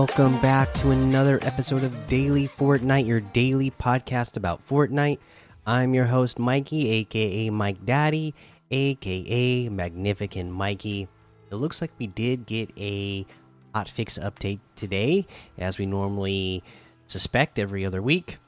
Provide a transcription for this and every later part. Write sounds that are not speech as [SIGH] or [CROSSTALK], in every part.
Welcome back to another episode of Daily Fortnite, your daily podcast about Fortnite. I'm your host, Mikey, aka Mike Daddy, aka Magnificent Mikey. It looks like we did get a hotfix update today, as we normally suspect every other week.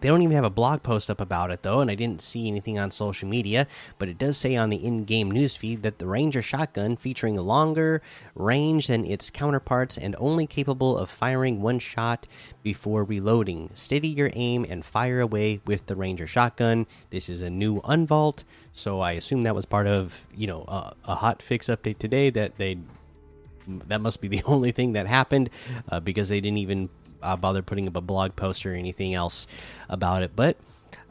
They don't even have a blog post up about it though, and I didn't see anything on social media. But it does say on the in-game newsfeed that the Ranger shotgun, featuring a longer range than its counterparts and only capable of firing one shot before reloading. Steady your aim and fire away with the Ranger shotgun. This is a new unvault, so I assume that was part of you know a, a hot fix update today. That they that must be the [LAUGHS] only thing that happened uh, because they didn't even uh, bother putting up a blog post or anything else about it. But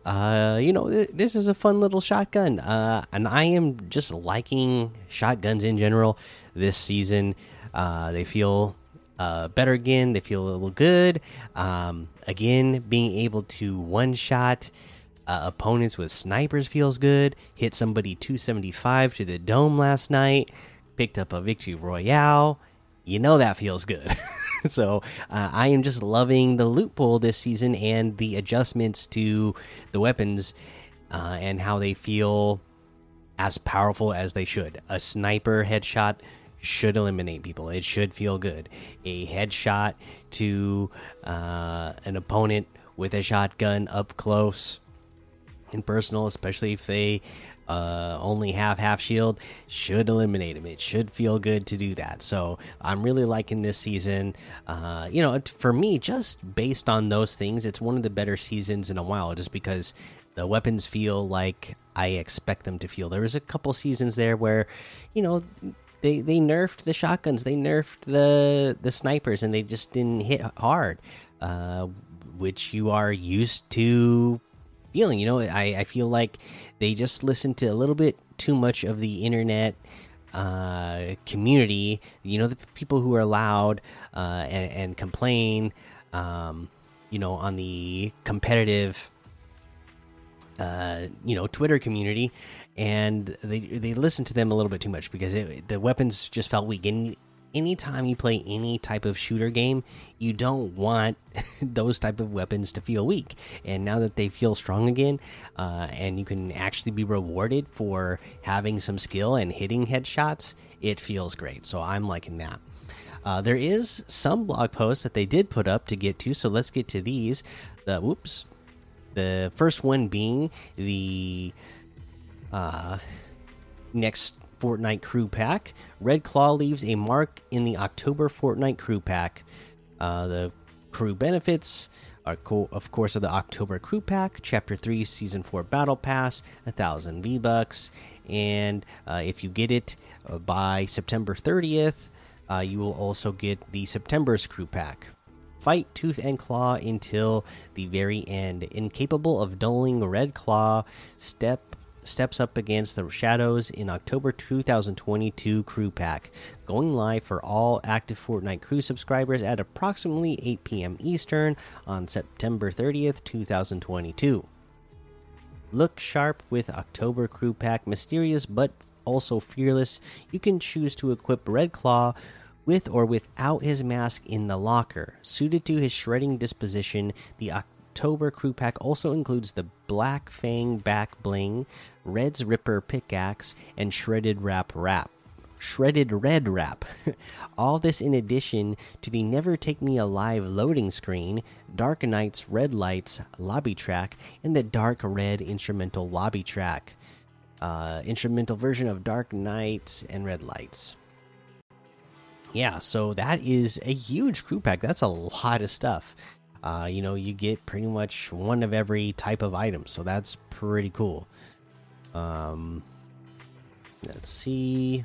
uh, you know, th this is a fun little shotgun, uh, and I am just liking shotguns in general this season. Uh, they feel uh, better again. They feel a little good. Um, again, being able to one shot. Uh, opponents with snipers feels good. Hit somebody 275 to the dome last night. Picked up a victory royale. You know that feels good. [LAUGHS] [LAUGHS] so uh, I am just loving the loot pool this season and the adjustments to the weapons uh, and how they feel as powerful as they should. A sniper headshot should eliminate people. It should feel good. A headshot to uh, an opponent with a shotgun up close personal, especially if they uh, only have half shield should eliminate him. It should feel good to do that. So I'm really liking this season. Uh, you know, for me, just based on those things, it's one of the better seasons in a while. Just because the weapons feel like I expect them to feel. There was a couple seasons there where, you know. They, they nerfed the shotguns, they nerfed the the snipers, and they just didn't hit hard, uh, which you are used to feeling. You know, I, I feel like they just listen to a little bit too much of the internet uh, community. You know, the people who are loud uh, and, and complain. Um, you know, on the competitive, uh, you know, Twitter community, and they they listen to them a little bit too much because it, the weapons just felt weak. And anytime you play any type of shooter game you don't want [LAUGHS] those type of weapons to feel weak. And now that they feel strong again uh, and you can actually be rewarded for having some skill and hitting headshots it feels great. So i'm liking that. Uh, there is some blog posts that they did put up to get to so let's get to these. The whoops. The first one being the uh, next Fortnite Crew Pack. Red Claw leaves a mark in the October Fortnite Crew Pack. Uh, the crew benefits are, co of course, of the October Crew Pack, Chapter 3, Season 4 Battle Pass, 1,000 V Bucks. And uh, if you get it uh, by September 30th, uh, you will also get the September's Crew Pack. Fight tooth and claw until the very end. Incapable of dulling Red Claw, step steps up against the Shadows in October 2022 Crew Pack, going live for all active Fortnite Crew subscribers at approximately 8 p.m. Eastern on September 30th, 2022. Look sharp with October Crew Pack, mysterious but also fearless. You can choose to equip Red Claw with or without his mask in the locker. Suited to his shredding disposition, the October crew pack also includes the Black Fang back bling, Red's Ripper pickaxe, and Shredded Wrap wrap. Shredded Red wrap. [LAUGHS] All this in addition to the Never Take Me Alive loading screen, Dark Knight's Red Lights lobby track, and the Dark Red instrumental lobby track. Uh, instrumental version of Dark Knights and Red Lights. Yeah, so that is a huge crew pack. That's a lot of stuff uh, you know you get pretty much one of every type of item so that's pretty cool. Um, let's see.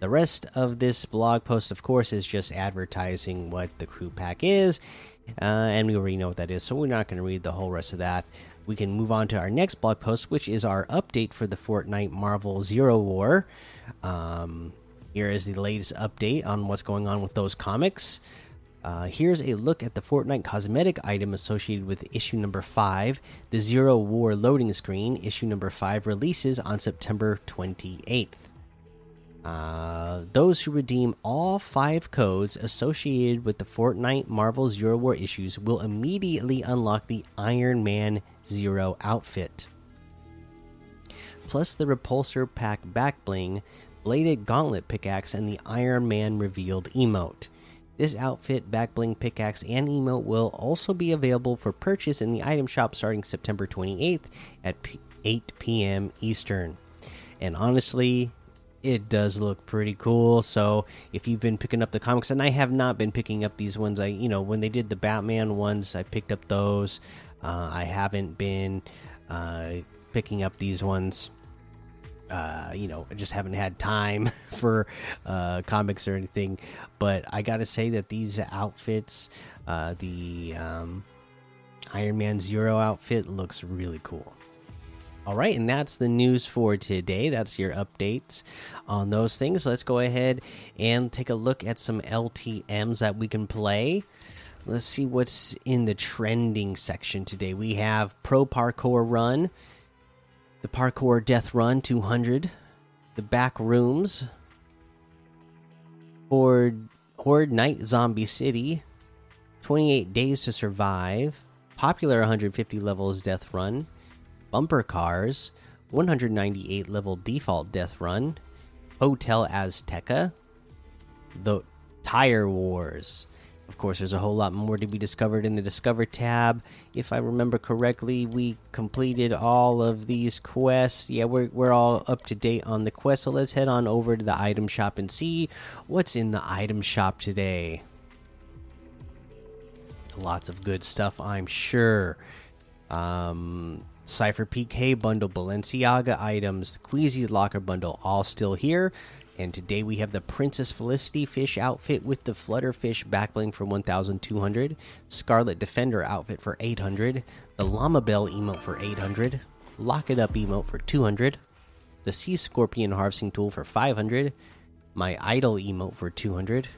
The rest of this blog post of course is just advertising what the crew pack is uh, and we already know what that is so we're not going to read the whole rest of that. We can move on to our next blog post which is our update for the fortnite marvel zero war. Um, here is the latest update on what's going on with those comics uh, here's a look at the Fortnite cosmetic item associated with issue number 5. The Zero War loading screen, issue number 5, releases on September 28th. Uh, those who redeem all five codes associated with the Fortnite Marvel Zero War issues will immediately unlock the Iron Man Zero outfit. Plus, the Repulsor Pack back bling, Bladed Gauntlet pickaxe, and the Iron Man revealed emote. This outfit, back bling pickaxe, and emote will also be available for purchase in the item shop starting September 28th at 8 p.m. Eastern. And honestly, it does look pretty cool. So if you've been picking up the comics, and I have not been picking up these ones, I you know when they did the Batman ones, I picked up those. Uh, I haven't been uh, picking up these ones. Uh, you know, I just haven't had time [LAUGHS] for uh, comics or anything. But I gotta say that these outfits, uh, the um, Iron Man Zero outfit, looks really cool. All right, and that's the news for today. That's your updates on those things. Let's go ahead and take a look at some LTMs that we can play. Let's see what's in the trending section today. We have Pro Parkour Run, the Parkour Death Run 200, the Back Rooms, Horde, Horde Night Zombie City, 28 Days to Survive, Popular 150 Levels Death Run, Bumper Cars, 198 level default death run, Hotel Azteca, The Tire Wars. Of course, there's a whole lot more to be discovered in the Discover tab. If I remember correctly, we completed all of these quests. Yeah, we're, we're all up to date on the quest, so let's head on over to the item shop and see what's in the item shop today. Lots of good stuff, I'm sure. Um, Cypher PK bundle, Balenciaga items, the Queasy Locker bundle, all still here. And today we have the Princess Felicity fish outfit with the Flutterfish backbling for 1,200, Scarlet Defender outfit for 800, the Llama Bell emote for 800, Lock It Up emote for 200, the Sea Scorpion harvesting tool for 500, my Idol emote for 200,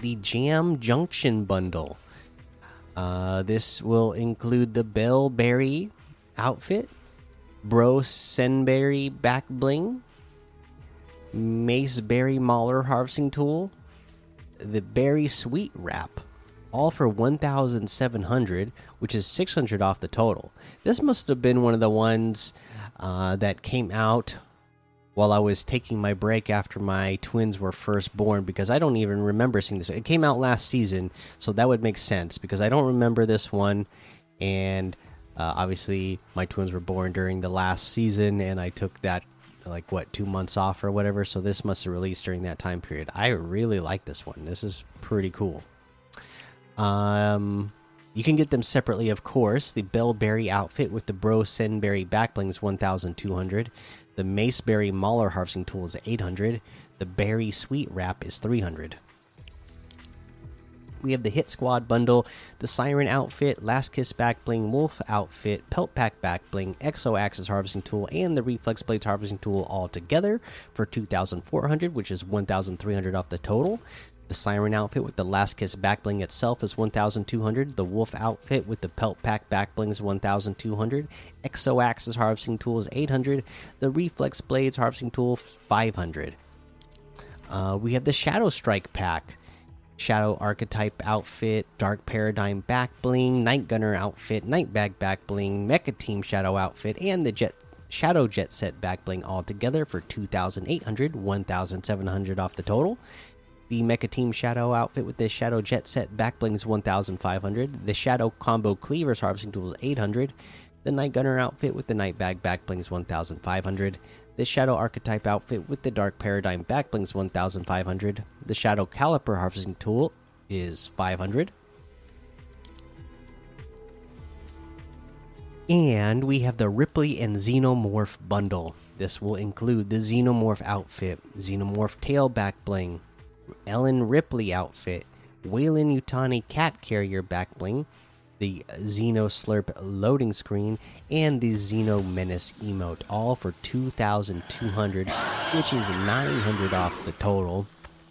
the Jam Junction bundle. Uh, this will include the Bellberry outfit, Bro Senberry back bling, Maceberry Mauler harvesting tool, the Berry Sweet wrap, all for 1,700, which is 600 off the total. This must have been one of the ones uh, that came out while I was taking my break after my twins were first born because I don't even remember seeing this. It came out last season, so that would make sense because I don't remember this one. And uh, obviously, my twins were born during the last season, and I took that like what two months off or whatever. So this must have released during that time period. I really like this one. This is pretty cool. Um. You can get them separately, of course. The Bellberry outfit with the Bro Senberry backblings 1200. The Maceberry Mauler harvesting tool is 800. The Berry Sweet wrap is 300. We have the Hit Squad bundle, the Siren outfit, Last Kiss back bling, Wolf outfit, Pelt Pack back bling, Exo Axis harvesting tool, and the Reflex Blades harvesting tool all together for 2,400, which is 1,300 off the total. The Siren outfit with the Last Kiss backbling itself is 1,200. The Wolf outfit with the Pelt Pack backbling is 1,200. Exo Axis harvesting tool is 800. The Reflex Blades harvesting tool 500. Uh, we have the Shadow Strike pack. Shadow Archetype outfit, Dark Paradigm back bling, Night Gunner outfit, Night Bag back bling, Mecha Team Shadow outfit, and the Jet Shadow Jet Set back bling all together for 2,800, 1,700 off the total. The Mecha Team Shadow outfit with the Shadow Jet Set backblings 1500. The Shadow Combo Cleavers Harvesting Tools 800. The Night Gunner outfit with the Night Bag backblings 1500. The Shadow Archetype outfit with the Dark Paradigm backblings 1500. The Shadow Caliper Harvesting Tool is 500. And we have the Ripley and Xenomorph bundle. This will include the Xenomorph outfit, Xenomorph tail back bling, Ellen Ripley outfit, Weyland-Yutani cat carrier back bling, the Xeno Slurp loading screen, and the Xeno Menace emote, all for 2,200, which is 900 off the total.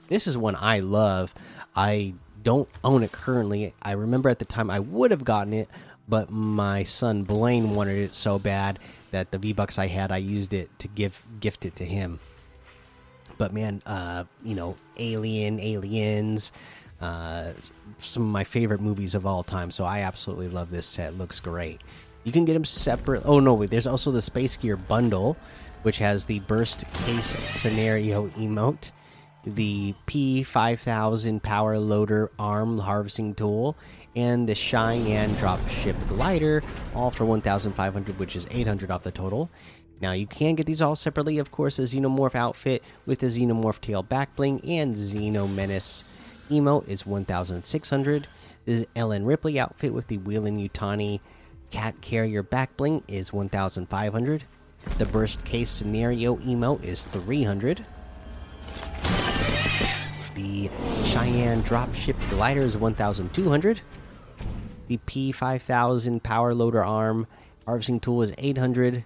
This is one I love. I don't own it currently. I remember at the time I would have gotten it, but my son Blaine wanted it so bad that the V Bucks I had, I used it to give gift it to him. But man, uh, you know, Alien, Aliens, uh, some of my favorite movies of all time. So I absolutely love this set. Looks great. You can get them separate. Oh no, wait. There's also the Space Gear bundle, which has the burst case scenario emote, the P5000 power loader arm harvesting tool, and the Cheyenne dropship glider, all for 1,500, which is 800 off the total. Now you can get these all separately, of course, a Xenomorph outfit with the Xenomorph tail back bling and Xeno Menace emote is 1,600. This Ellen Ripley outfit with the Weyland-Yutani cat carrier back bling is 1,500. The burst case scenario emote is 300. The Cheyenne dropship glider is 1,200. The P5000 power loader arm harvesting tool is 800.